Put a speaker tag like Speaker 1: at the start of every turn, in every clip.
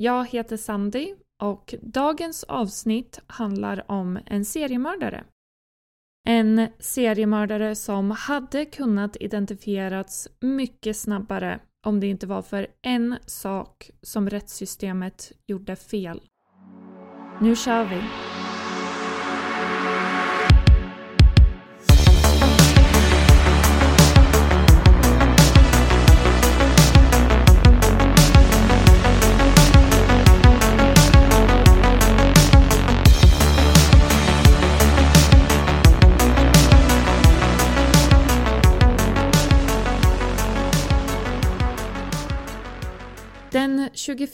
Speaker 1: Jag heter Sandy och dagens avsnitt handlar om en seriemördare. En seriemördare som hade kunnat identifierats mycket snabbare om det inte var för en sak som rättssystemet gjorde fel. Nu kör vi!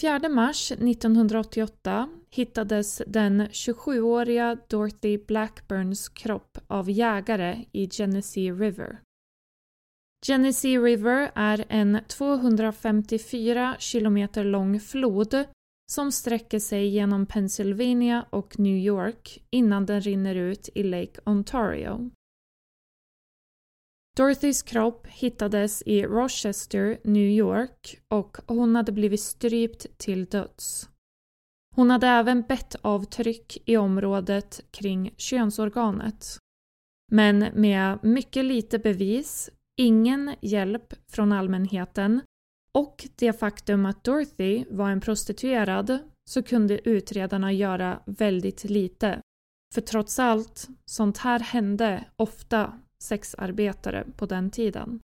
Speaker 1: Den 24 mars 1988 hittades den 27-åriga Dorothy Blackburns kropp av jägare i Genesee River. Genesee River är en 254 kilometer lång flod som sträcker sig genom Pennsylvania och New York innan den rinner ut i Lake Ontario. Dorothys kropp hittades i Rochester, New York och hon hade blivit strypt till döds. Hon hade även bettavtryck i området kring könsorganet. Men med mycket lite bevis, ingen hjälp från allmänheten och det faktum att Dorothy var en prostituerad så kunde utredarna göra väldigt lite. För trots allt, sånt här hände ofta sexarbetare på den tiden.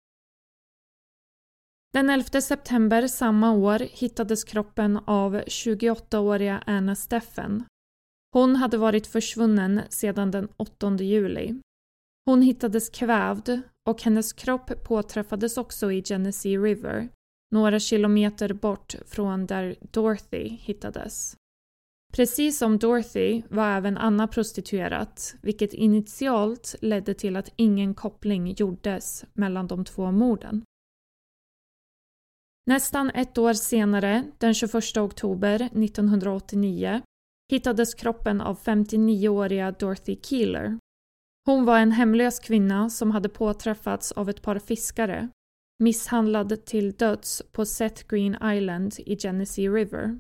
Speaker 1: Den 11 september samma år hittades kroppen av 28-åriga Anna Steffen. Hon hade varit försvunnen sedan den 8 juli. Hon hittades kvävd och hennes kropp påträffades också i Genesee River, några kilometer bort från där Dorothy hittades. Precis som Dorothy var även Anna prostituerat, vilket initialt ledde till att ingen koppling gjordes mellan de två morden. Nästan ett år senare, den 21 oktober 1989, hittades kroppen av 59-åriga Dorothy Keeler. Hon var en hemlös kvinna som hade påträffats av ett par fiskare, misshandlad till döds på Seth Green Island i Genesee River.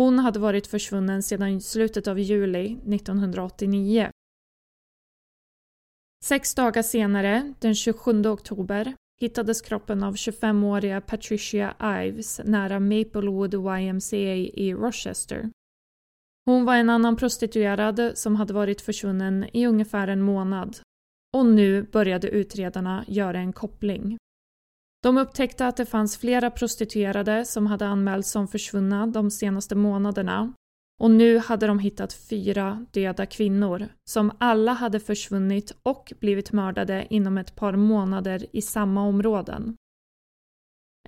Speaker 1: Hon hade varit försvunnen sedan slutet av juli 1989. Sex dagar senare, den 27 oktober, hittades kroppen av 25-åriga Patricia Ives nära Maplewood YMCA i Rochester. Hon var en annan prostituerad som hade varit försvunnen i ungefär en månad och nu började utredarna göra en koppling. De upptäckte att det fanns flera prostituerade som hade anmälts som försvunna de senaste månaderna och nu hade de hittat fyra döda kvinnor som alla hade försvunnit och blivit mördade inom ett par månader i samma områden.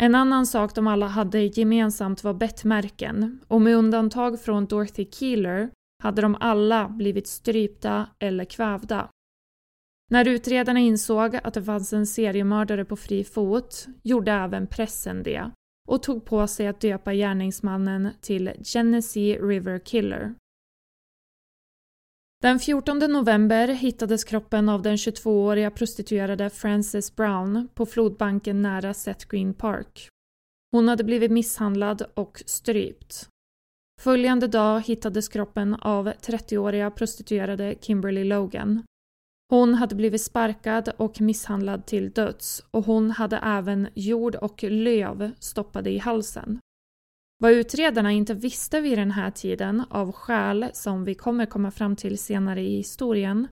Speaker 1: En annan sak de alla hade gemensamt var bettmärken och med undantag från Dorothy Keeler hade de alla blivit strypta eller kvävda. När utredarna insåg att det fanns en seriemördare på fri fot gjorde även pressen det och tog på sig att döpa gärningsmannen till Genesee River Killer. Den 14 november hittades kroppen av den 22-åriga prostituerade Frances Brown på flodbanken nära Seth Green Park. Hon hade blivit misshandlad och strypt. Följande dag hittades kroppen av 30-åriga prostituerade Kimberly Logan. Hon hade blivit sparkad och misshandlad till döds och hon hade även jord och löv stoppade i halsen. Vad utredarna inte visste vid den här tiden, av skäl som vi kommer komma fram till senare i historien,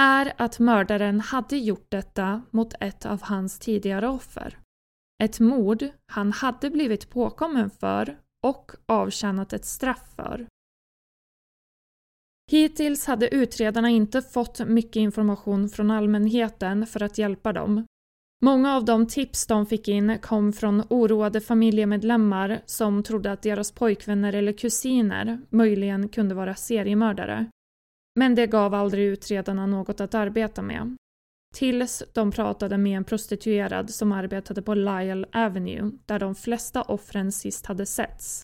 Speaker 1: är att mördaren hade gjort detta mot ett av hans tidigare offer. Ett mord han hade blivit påkommen för och avtjänat ett straff för. Hittills hade utredarna inte fått mycket information från allmänheten för att hjälpa dem. Många av de tips de fick in kom från oroade familjemedlemmar som trodde att deras pojkvänner eller kusiner möjligen kunde vara seriemördare. Men det gav aldrig utredarna något att arbeta med. Tills de pratade med en prostituerad som arbetade på Lyle Avenue där de flesta offren sist hade setts.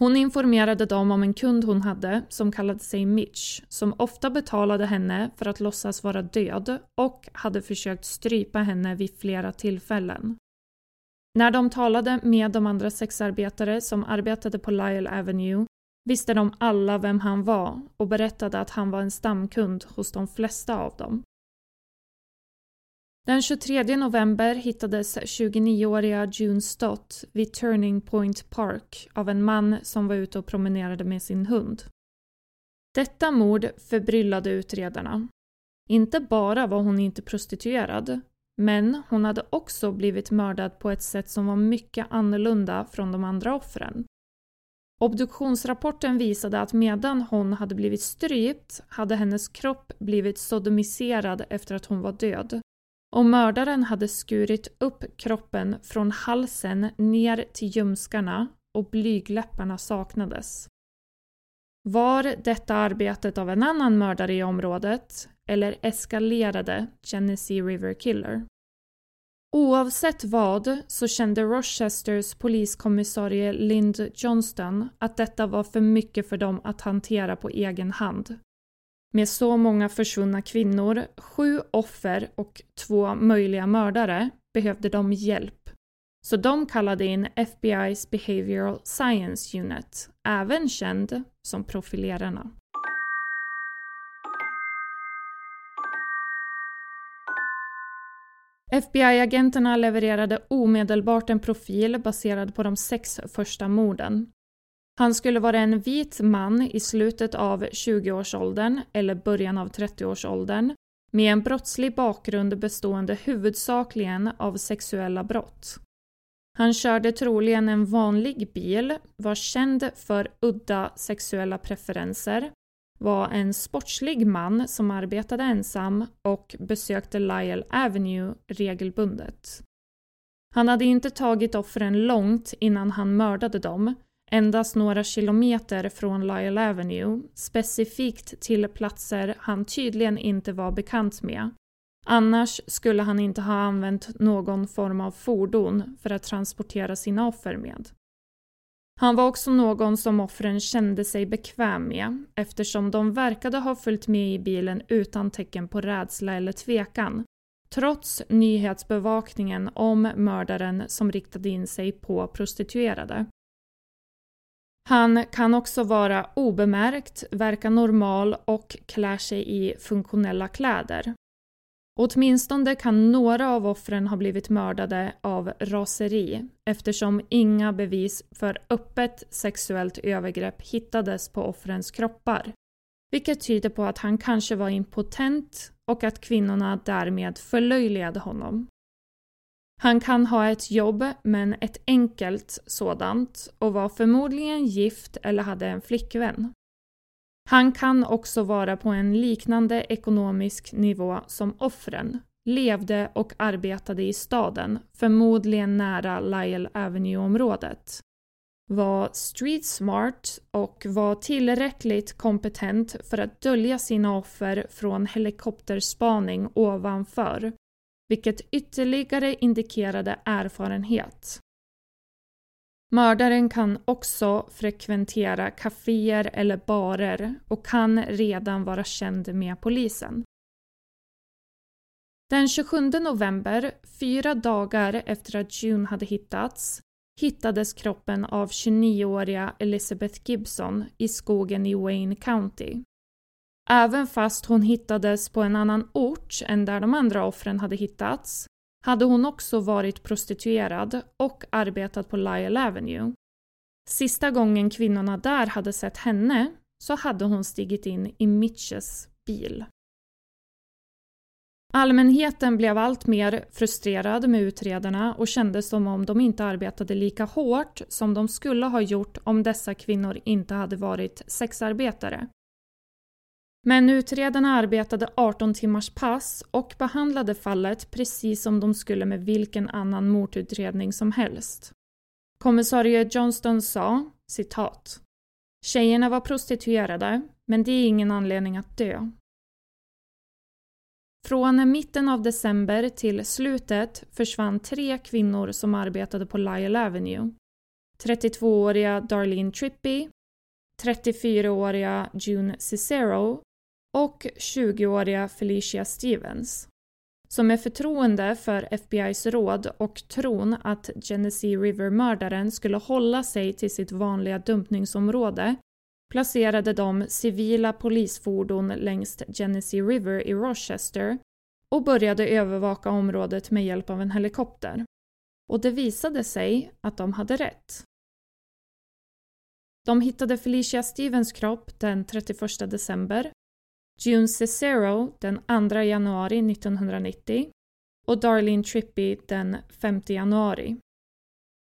Speaker 1: Hon informerade dem om en kund hon hade som kallade sig Mitch som ofta betalade henne för att låtsas vara död och hade försökt strypa henne vid flera tillfällen. När de talade med de andra sexarbetare som arbetade på Lyle Avenue visste de alla vem han var och berättade att han var en stamkund hos de flesta av dem. Den 23 november hittades 29-åriga June Stott vid Turning Point Park av en man som var ute och promenerade med sin hund. Detta mord förbryllade utredarna. Inte bara var hon inte prostituerad, men hon hade också blivit mördad på ett sätt som var mycket annorlunda från de andra offren. Obduktionsrapporten visade att medan hon hade blivit strypt hade hennes kropp blivit sodomiserad efter att hon var död och mördaren hade skurit upp kroppen från halsen ner till ljumskarna och blygläpparna saknades. Var detta arbetet av en annan mördare i området eller eskalerade Genesee River Killer? Oavsett vad så kände Rochesters poliskommissarie Lind Johnston att detta var för mycket för dem att hantera på egen hand. Med så många försvunna kvinnor, sju offer och två möjliga mördare behövde de hjälp. Så de kallade in FBI's Behavioral Science Unit, även känd som profilerarna. FBI-agenterna levererade omedelbart en profil baserad på de sex första morden. Han skulle vara en vit man i slutet av 20-årsåldern eller början av 30-årsåldern med en brottslig bakgrund bestående huvudsakligen av sexuella brott. Han körde troligen en vanlig bil, var känd för udda sexuella preferenser, var en sportslig man som arbetade ensam och besökte Lyle Avenue regelbundet. Han hade inte tagit offren långt innan han mördade dem endast några kilometer från Lyle Avenue, specifikt till platser han tydligen inte var bekant med. Annars skulle han inte ha använt någon form av fordon för att transportera sina offer med. Han var också någon som offren kände sig bekväm med eftersom de verkade ha följt med i bilen utan tecken på rädsla eller tvekan trots nyhetsbevakningen om mördaren som riktade in sig på prostituerade. Han kan också vara obemärkt, verka normal och klär sig i funktionella kläder. Åtminstone kan några av offren ha blivit mördade av raseri eftersom inga bevis för öppet sexuellt övergrepp hittades på offrens kroppar. Vilket tyder på att han kanske var impotent och att kvinnorna därmed förlöjligade honom. Han kan ha ett jobb, men ett enkelt sådant och var förmodligen gift eller hade en flickvän. Han kan också vara på en liknande ekonomisk nivå som offren, levde och arbetade i staden, förmodligen nära Lyle Avenue-området. Var street smart och var tillräckligt kompetent för att dölja sina offer från helikopterspaning ovanför vilket ytterligare indikerade erfarenhet. Mördaren kan också frekventera kaféer eller barer och kan redan vara känd med polisen. Den 27 november, fyra dagar efter att June hade hittats, hittades kroppen av 29-åriga Elizabeth Gibson i skogen i Wayne County. Även fast hon hittades på en annan ort än där de andra offren hade hittats hade hon också varit prostituerad och arbetat på Lyle Avenue. Sista gången kvinnorna där hade sett henne så hade hon stigit in i Mitches bil. Allmänheten blev allt mer frustrerad med utredarna och kände som om de inte arbetade lika hårt som de skulle ha gjort om dessa kvinnor inte hade varit sexarbetare. Men utredarna arbetade 18 timmars pass och behandlade fallet precis som de skulle med vilken annan mordutredning som helst. Kommissarie Johnston sa, citat, Tjejerna var prostituerade, men det är ingen anledning att dö. Från mitten av december till slutet försvann tre kvinnor som arbetade på Lyle Avenue. 32-åriga Darlene Trippy, 34-åriga June Cicero och 20-åriga Felicia Stevens. Som med förtroende för FBIs råd och tron att Genesee River-mördaren skulle hålla sig till sitt vanliga dumpningsområde placerade de civila polisfordon längs Genesee River i Rochester och började övervaka området med hjälp av en helikopter. Och det visade sig att de hade rätt. De hittade Felicia Stevens kropp den 31 december, June Cicero den 2 januari 1990 och Darlene Trippy den 5 januari.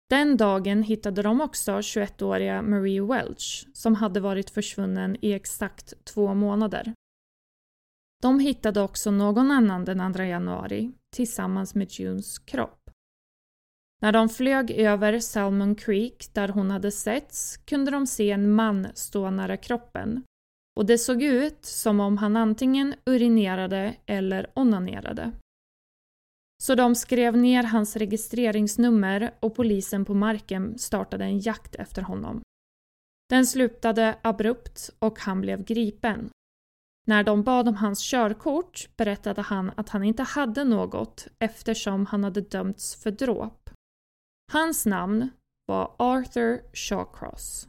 Speaker 1: Den dagen hittade de också 21-åriga Marie Welch som hade varit försvunnen i exakt två månader. De hittade också någon annan den 2 januari tillsammans med Junes kropp. När de flög över Salmon Creek där hon hade setts kunde de se en man stå nära kroppen och det såg ut som om han antingen urinerade eller onanerade. Så de skrev ner hans registreringsnummer och polisen på marken startade en jakt efter honom. Den slutade abrupt och han blev gripen. När de bad om hans körkort berättade han att han inte hade något eftersom han hade dömts för dråp. Hans namn var Arthur Shawcross.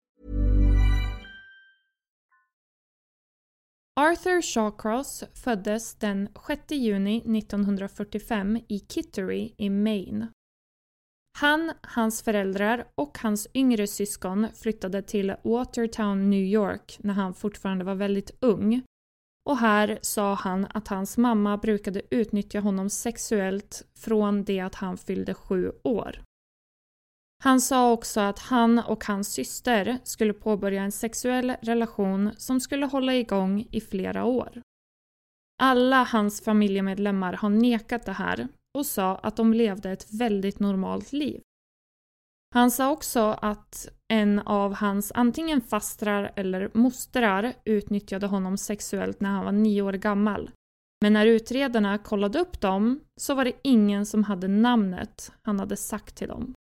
Speaker 1: Arthur Shawcross föddes den 6 juni 1945 i Kittery i Maine. Han, hans föräldrar och hans yngre syskon flyttade till Watertown, New York när han fortfarande var väldigt ung. Och här sa han att hans mamma brukade utnyttja honom sexuellt från det att han fyllde sju år. Han sa också att han och hans syster skulle påbörja en sexuell relation som skulle hålla igång i flera år. Alla hans familjemedlemmar har nekat det här och sa att de levde ett väldigt normalt liv. Han sa också att en av hans antingen fastrar eller mostrar utnyttjade honom sexuellt när han var nio år gammal. Men när utredarna kollade upp dem så var det ingen som hade namnet han hade sagt till dem.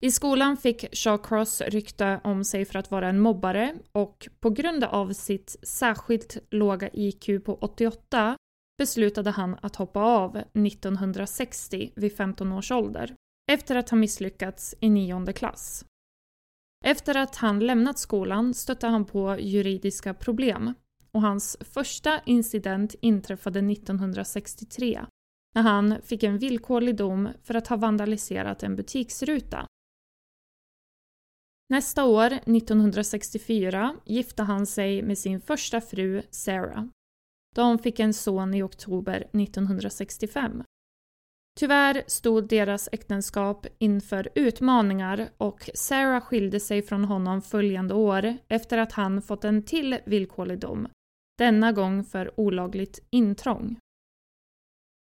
Speaker 1: I skolan fick Shawcross rykte om sig för att vara en mobbare och på grund av sitt särskilt låga IQ på 88 beslutade han att hoppa av 1960 vid 15 års ålder efter att ha misslyckats i nionde klass. Efter att han lämnat skolan stötte han på juridiska problem och hans första incident inträffade 1963 när han fick en villkorlig dom för att ha vandaliserat en butiksruta. Nästa år, 1964, gifte han sig med sin första fru Sarah. De fick en son i oktober 1965. Tyvärr stod deras äktenskap inför utmaningar och Sarah skilde sig från honom följande år efter att han fått en till villkorlig dom, denna gång för olagligt intrång.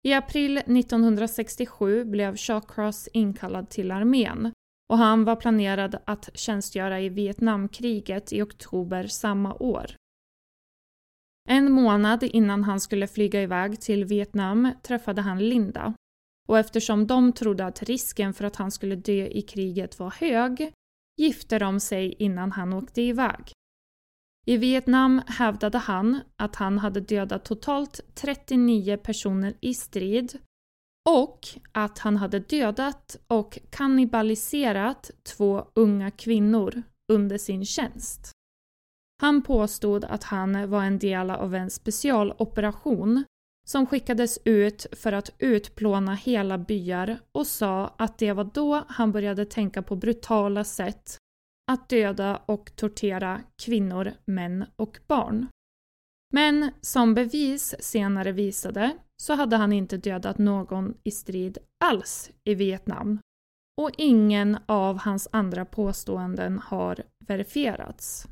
Speaker 1: I april 1967 blev Shawcross inkallad till armén och han var planerad att tjänstgöra i Vietnamkriget i oktober samma år. En månad innan han skulle flyga iväg till Vietnam träffade han Linda och eftersom de trodde att risken för att han skulle dö i kriget var hög gifte de sig innan han åkte iväg. I Vietnam hävdade han att han hade dödat totalt 39 personer i strid och att han hade dödat och kannibaliserat två unga kvinnor under sin tjänst. Han påstod att han var en del av en specialoperation som skickades ut för att utplåna hela byar och sa att det var då han började tänka på brutala sätt att döda och tortera kvinnor, män och barn. Men som bevis senare visade så hade han inte dödat någon i strid alls i Vietnam och ingen av hans andra påståenden har verifierats.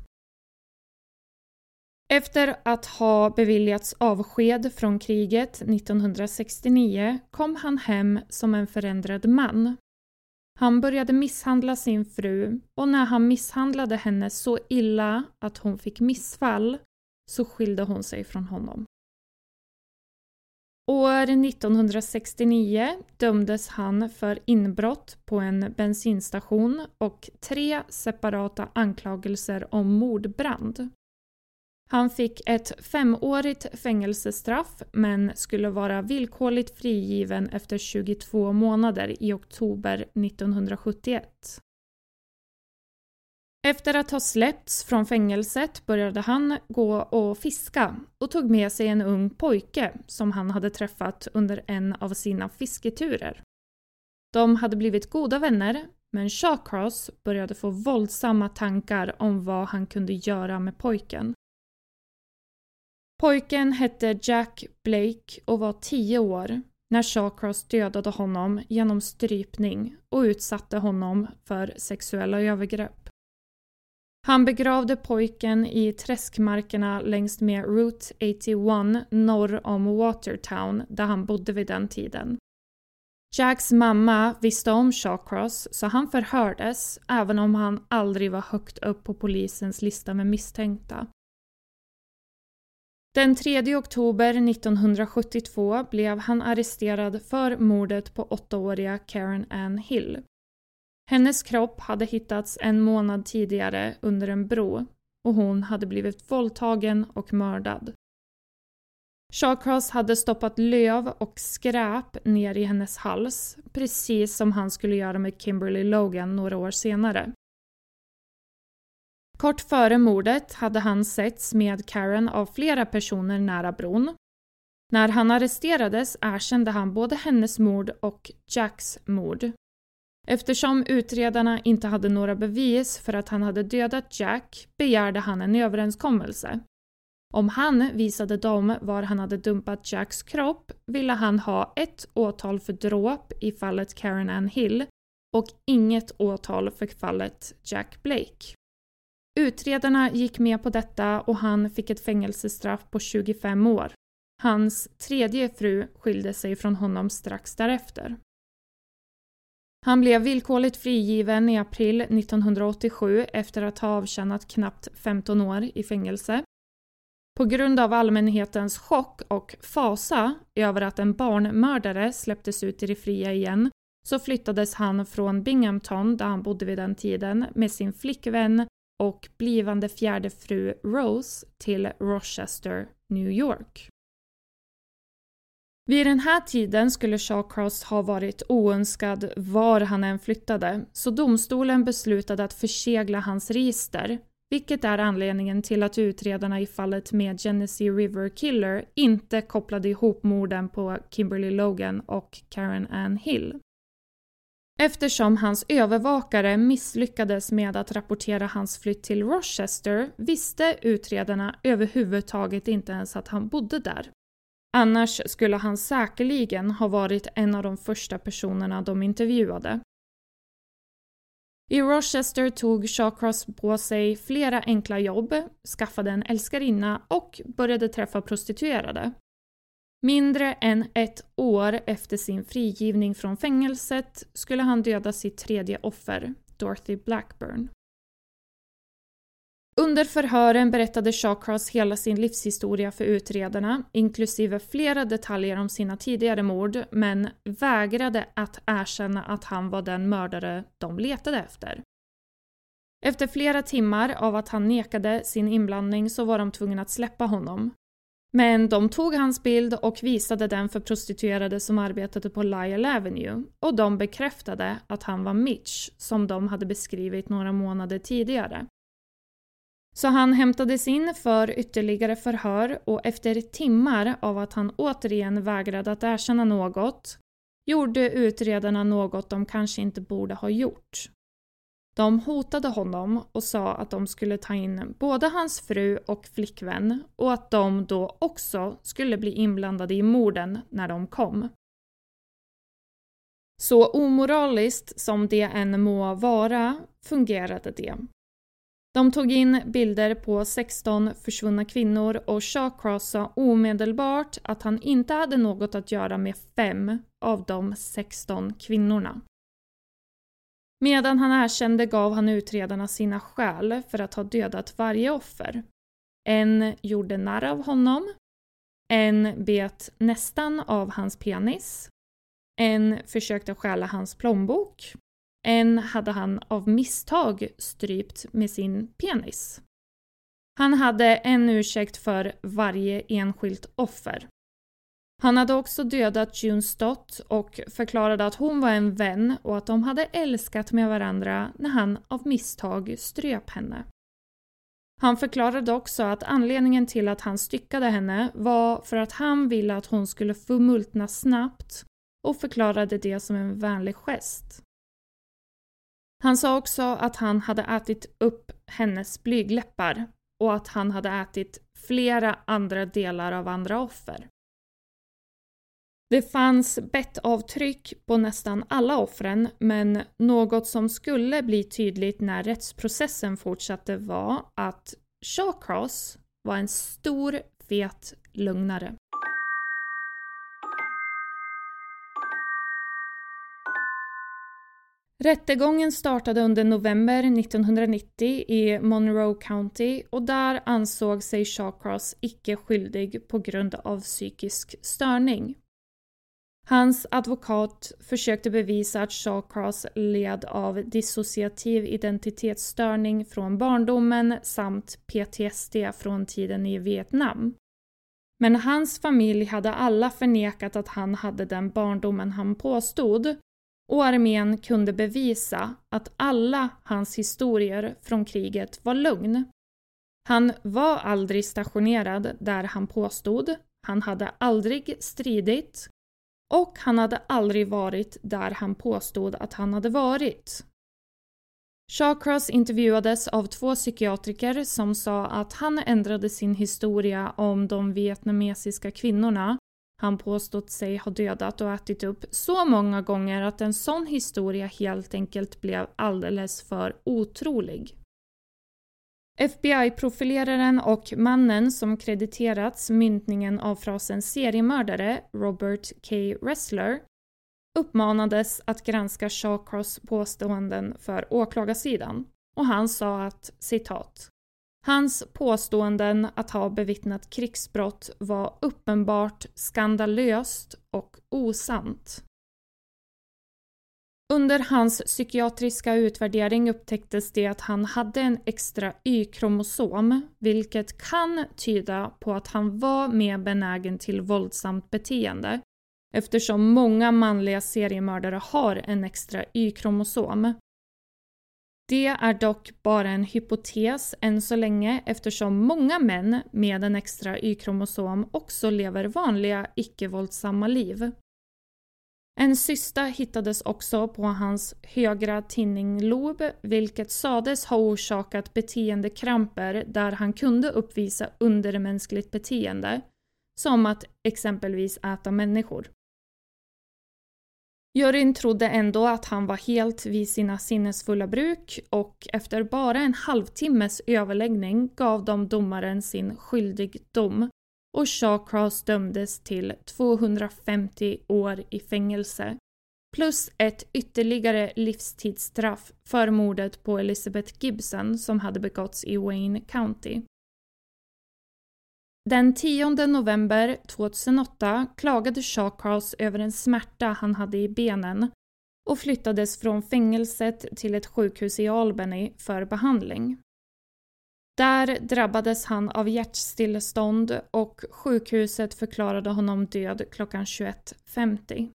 Speaker 1: Efter att ha beviljats avsked från kriget 1969 kom han hem som en förändrad man. Han började misshandla sin fru och när han misshandlade henne så illa att hon fick missfall så skilde hon sig från honom. År 1969 dömdes han för inbrott på en bensinstation och tre separata anklagelser om mordbrand. Han fick ett femårigt fängelsestraff men skulle vara villkorligt frigiven efter 22 månader i oktober 1971. Efter att ha släppts från fängelset började han gå och fiska och tog med sig en ung pojke som han hade träffat under en av sina fisketurer. De hade blivit goda vänner men Shawcross började få våldsamma tankar om vad han kunde göra med pojken. Pojken hette Jack Blake och var tio år när Shawcross dödade honom genom strypning och utsatte honom för sexuella övergrepp. Han begravde pojken i träskmarkerna längs med Route 81 norr om Watertown där han bodde vid den tiden. Jacks mamma visste om Shawcross så han förhördes även om han aldrig var högt upp på polisens lista med misstänkta. Den 3 oktober 1972 blev han arresterad för mordet på åttaåriga Karen Ann Hill. Hennes kropp hade hittats en månad tidigare under en bro och hon hade blivit våldtagen och mördad. Shawcross hade stoppat löv och skräp ner i hennes hals, precis som han skulle göra med Kimberly Logan några år senare. Kort före mordet hade han setts med Karen av flera personer nära bron. När han arresterades erkände han både hennes mord och Jacks mord. Eftersom utredarna inte hade några bevis för att han hade dödat Jack begärde han en överenskommelse. Om han visade dem var han hade dumpat Jacks kropp ville han ha ett åtal för dråp i fallet Karen Ann Hill och inget åtal för fallet Jack Blake. Utredarna gick med på detta och han fick ett fängelsestraff på 25 år. Hans tredje fru skilde sig från honom strax därefter. Han blev villkorligt frigiven i april 1987 efter att ha avtjänat knappt 15 år i fängelse. På grund av allmänhetens chock och fasa över att en barnmördare släpptes ut i det fria igen så flyttades han från Binghamton, där han bodde vid den tiden, med sin flickvän och blivande fjärde fru Rose till Rochester, New York. Vid den här tiden skulle Shawcross ha varit oönskad var han än flyttade, så domstolen beslutade att försegla hans register, vilket är anledningen till att utredarna i fallet med Genesee River Killer inte kopplade ihop morden på Kimberly Logan och Karen Ann Hill. Eftersom hans övervakare misslyckades med att rapportera hans flytt till Rochester visste utredarna överhuvudtaget inte ens att han bodde där. Annars skulle han säkerligen ha varit en av de första personerna de intervjuade. I Rochester tog Shawcross på sig flera enkla jobb, skaffade en älskarinna och började träffa prostituerade. Mindre än ett år efter sin frigivning från fängelset skulle han döda sitt tredje offer, Dorothy Blackburn. Under förhören berättade Shawcross hela sin livshistoria för utredarna, inklusive flera detaljer om sina tidigare mord, men vägrade att erkänna att han var den mördare de letade efter. Efter flera timmar av att han nekade sin inblandning så var de tvungna att släppa honom. Men de tog hans bild och visade den för prostituerade som arbetade på Lyle Avenue och de bekräftade att han var Mitch som de hade beskrivit några månader tidigare. Så han hämtades in för ytterligare förhör och efter timmar av att han återigen vägrade att erkänna något gjorde utredarna något de kanske inte borde ha gjort. De hotade honom och sa att de skulle ta in både hans fru och flickvän och att de då också skulle bli inblandade i morden när de kom. Så omoraliskt som det än må vara fungerade det. De tog in bilder på 16 försvunna kvinnor och Shawcross sa omedelbart att han inte hade något att göra med fem av de 16 kvinnorna. Medan han erkände gav han utredarna sina skäl för att ha dödat varje offer. En gjorde narr av honom, en bet nästan av hans penis, en försökte stjäla hans plånbok en hade han av misstag strypt med sin penis. Han hade en ursäkt för varje enskilt offer. Han hade också dödat June Stott och förklarade att hon var en vän och att de hade älskat med varandra när han av misstag ströp henne. Han förklarade också att anledningen till att han styckade henne var för att han ville att hon skulle förmultna snabbt och förklarade det som en vänlig gest. Han sa också att han hade ätit upp hennes blygläppar och att han hade ätit flera andra delar av andra offer. Det fanns bettavtryck på nästan alla offren men något som skulle bli tydligt när rättsprocessen fortsatte var att Shawcross var en stor fet lögnare. Rättegången startade under november 1990 i Monroe County och där ansåg sig Shawcross icke skyldig på grund av psykisk störning. Hans advokat försökte bevisa att Shawcross led av dissociativ identitetsstörning från barndomen samt PTSD från tiden i Vietnam. Men hans familj hade alla förnekat att han hade den barndomen han påstod och armén kunde bevisa att alla hans historier från kriget var lögn. Han var aldrig stationerad där han påstod, han hade aldrig stridit och han hade aldrig varit där han påstod att han hade varit. Shawcross intervjuades av två psykiatriker som sa att han ändrade sin historia om de vietnamesiska kvinnorna han påstått sig ha dödat och ätit upp så många gånger att en sån historia helt enkelt blev alldeles för otrolig. FBI-profileraren och mannen som krediterats myntningen av frasen seriemördare, Robert K. Ressler, uppmanades att granska Shawcross påståenden för åklagarsidan och han sa att citat Hans påståenden att ha bevittnat krigsbrott var uppenbart skandalöst och osant. Under hans psykiatriska utvärdering upptäcktes det att han hade en extra Y-kromosom, vilket kan tyda på att han var mer benägen till våldsamt beteende eftersom många manliga seriemördare har en extra Y-kromosom. Det är dock bara en hypotes än så länge eftersom många män med en extra Y-kromosom också lever vanliga icke-våldsamma liv. En cysta hittades också på hans högra tinninglob vilket sades ha orsakat beteendekramper där han kunde uppvisa undermänskligt beteende, som att exempelvis äta människor. Juryn trodde ändå att han var helt vid sina sinnesfulla bruk och efter bara en halvtimmes överläggning gav de domaren sin skyldigdom och Shawcross dömdes till 250 år i fängelse plus ett ytterligare livstidsstraff för mordet på Elizabeth Gibson som hade begåtts i Wayne County. Den 10 november 2008 klagade Shawcross över en smärta han hade i benen och flyttades från fängelset till ett sjukhus i Albany för behandling. Där drabbades han av hjärtstillestånd och sjukhuset förklarade honom död klockan 21.50.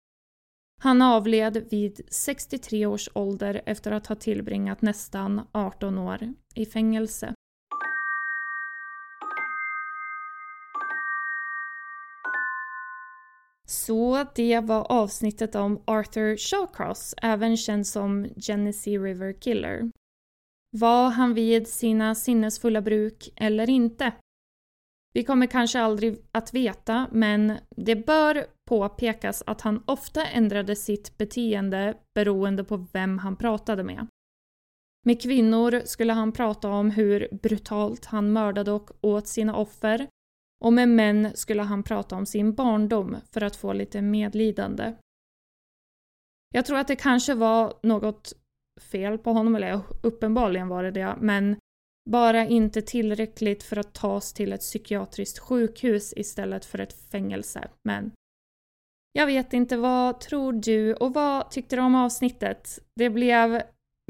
Speaker 1: Han avled vid 63 års ålder efter att ha tillbringat nästan 18 år i fängelse. Så det var avsnittet om Arthur Shawcross, även känd som Genesee River Killer. Var han vid sina sinnesfulla bruk eller inte? Vi kommer kanske aldrig att veta, men det bör påpekas att han ofta ändrade sitt beteende beroende på vem han pratade med. Med kvinnor skulle han prata om hur brutalt han mördade och åt sina offer och med män skulle han prata om sin barndom för att få lite medlidande. Jag tror att det kanske var något fel på honom, eller uppenbarligen var det det, men bara inte tillräckligt för att tas till ett psykiatriskt sjukhus istället för ett fängelse. Men jag vet inte, vad tror du och vad tyckte du om avsnittet? Det blev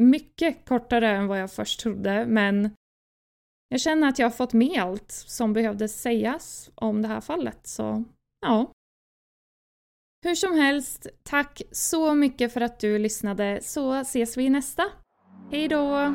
Speaker 1: mycket kortare än vad jag först trodde, men jag känner att jag har fått med allt som behövde sägas om det här fallet, så ja. Hur som helst, tack så mycket för att du lyssnade så ses vi i nästa. Hej då!